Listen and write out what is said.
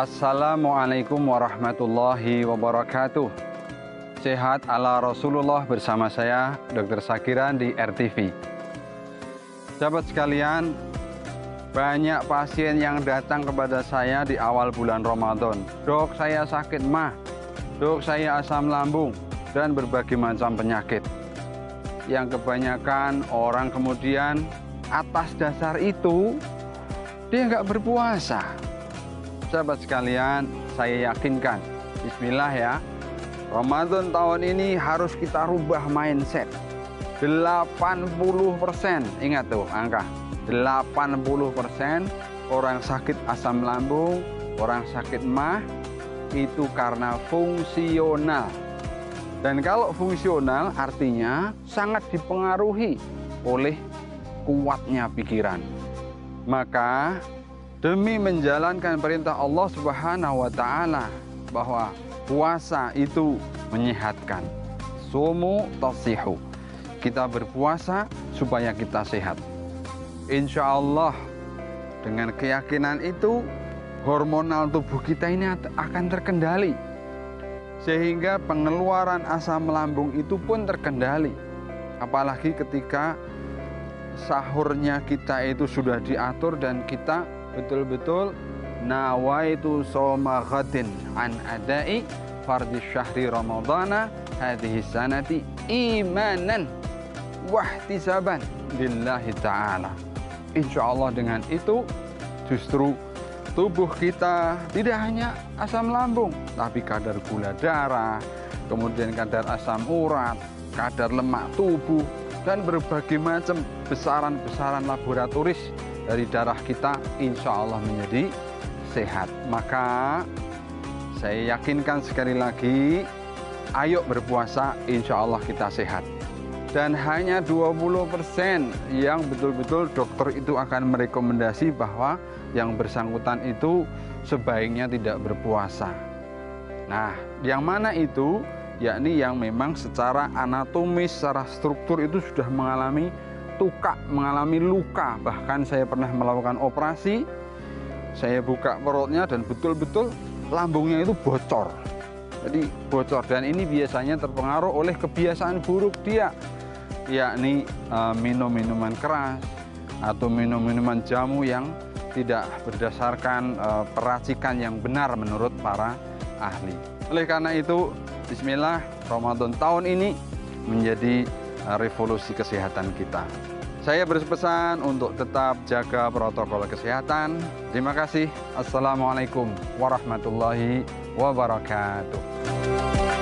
Assalamualaikum warahmatullahi wabarakatuh. Sehat ala Rasulullah bersama saya Dr. Sakiran di RTV. Sahabat sekalian, banyak pasien yang datang kepada saya di awal bulan Ramadan. Dok, saya sakit mah. Dok, saya asam lambung dan berbagai macam penyakit. Yang kebanyakan orang kemudian atas dasar itu dia nggak berpuasa sahabat sekalian, saya yakinkan, bismillah ya, Ramadan tahun ini harus kita rubah mindset. 80% ingat tuh angka. 80% orang sakit asam lambung orang sakit mah itu karena fungsional. Dan kalau fungsional artinya sangat dipengaruhi oleh kuatnya pikiran. Maka demi menjalankan perintah Allah Subhanahu wa taala bahwa puasa itu menyehatkan. Sumu tasihu. Kita berpuasa supaya kita sehat. Insya Allah dengan keyakinan itu hormonal tubuh kita ini akan terkendali. Sehingga pengeluaran asam lambung itu pun terkendali. Apalagi ketika sahurnya kita itu sudah diatur dan kita betul-betul. Nawaitu soma ghadin an adai fardhi syahri ramadana. Hadhihi sanati imanan wahtisaban lillahi ta'ala. Insyaallah dengan itu justru tubuh kita tidak hanya asam lambung tapi kadar gula darah kemudian kadar asam urat kadar lemak tubuh dan berbagai macam besaran-besaran laboratoris dari darah kita insya Allah menjadi sehat. Maka saya yakinkan sekali lagi, ayo berpuasa insya Allah kita sehat. Dan hanya 20% yang betul-betul dokter itu akan merekomendasi bahwa yang bersangkutan itu sebaiknya tidak berpuasa. Nah, yang mana itu? Yakni yang memang secara anatomis, secara struktur itu sudah mengalami tuka, mengalami luka. Bahkan saya pernah melakukan operasi, saya buka perutnya dan betul-betul lambungnya itu bocor. Jadi bocor dan ini biasanya terpengaruh oleh kebiasaan buruk dia, yakni uh, minum minuman keras atau minum minuman jamu yang tidak berdasarkan uh, peracikan yang benar menurut para ahli. Oleh karena itu, Bismillah Ramadan tahun ini menjadi revolusi kesehatan kita. Saya berpesan untuk tetap jaga protokol kesehatan. Terima kasih. Assalamualaikum warahmatullahi wabarakatuh.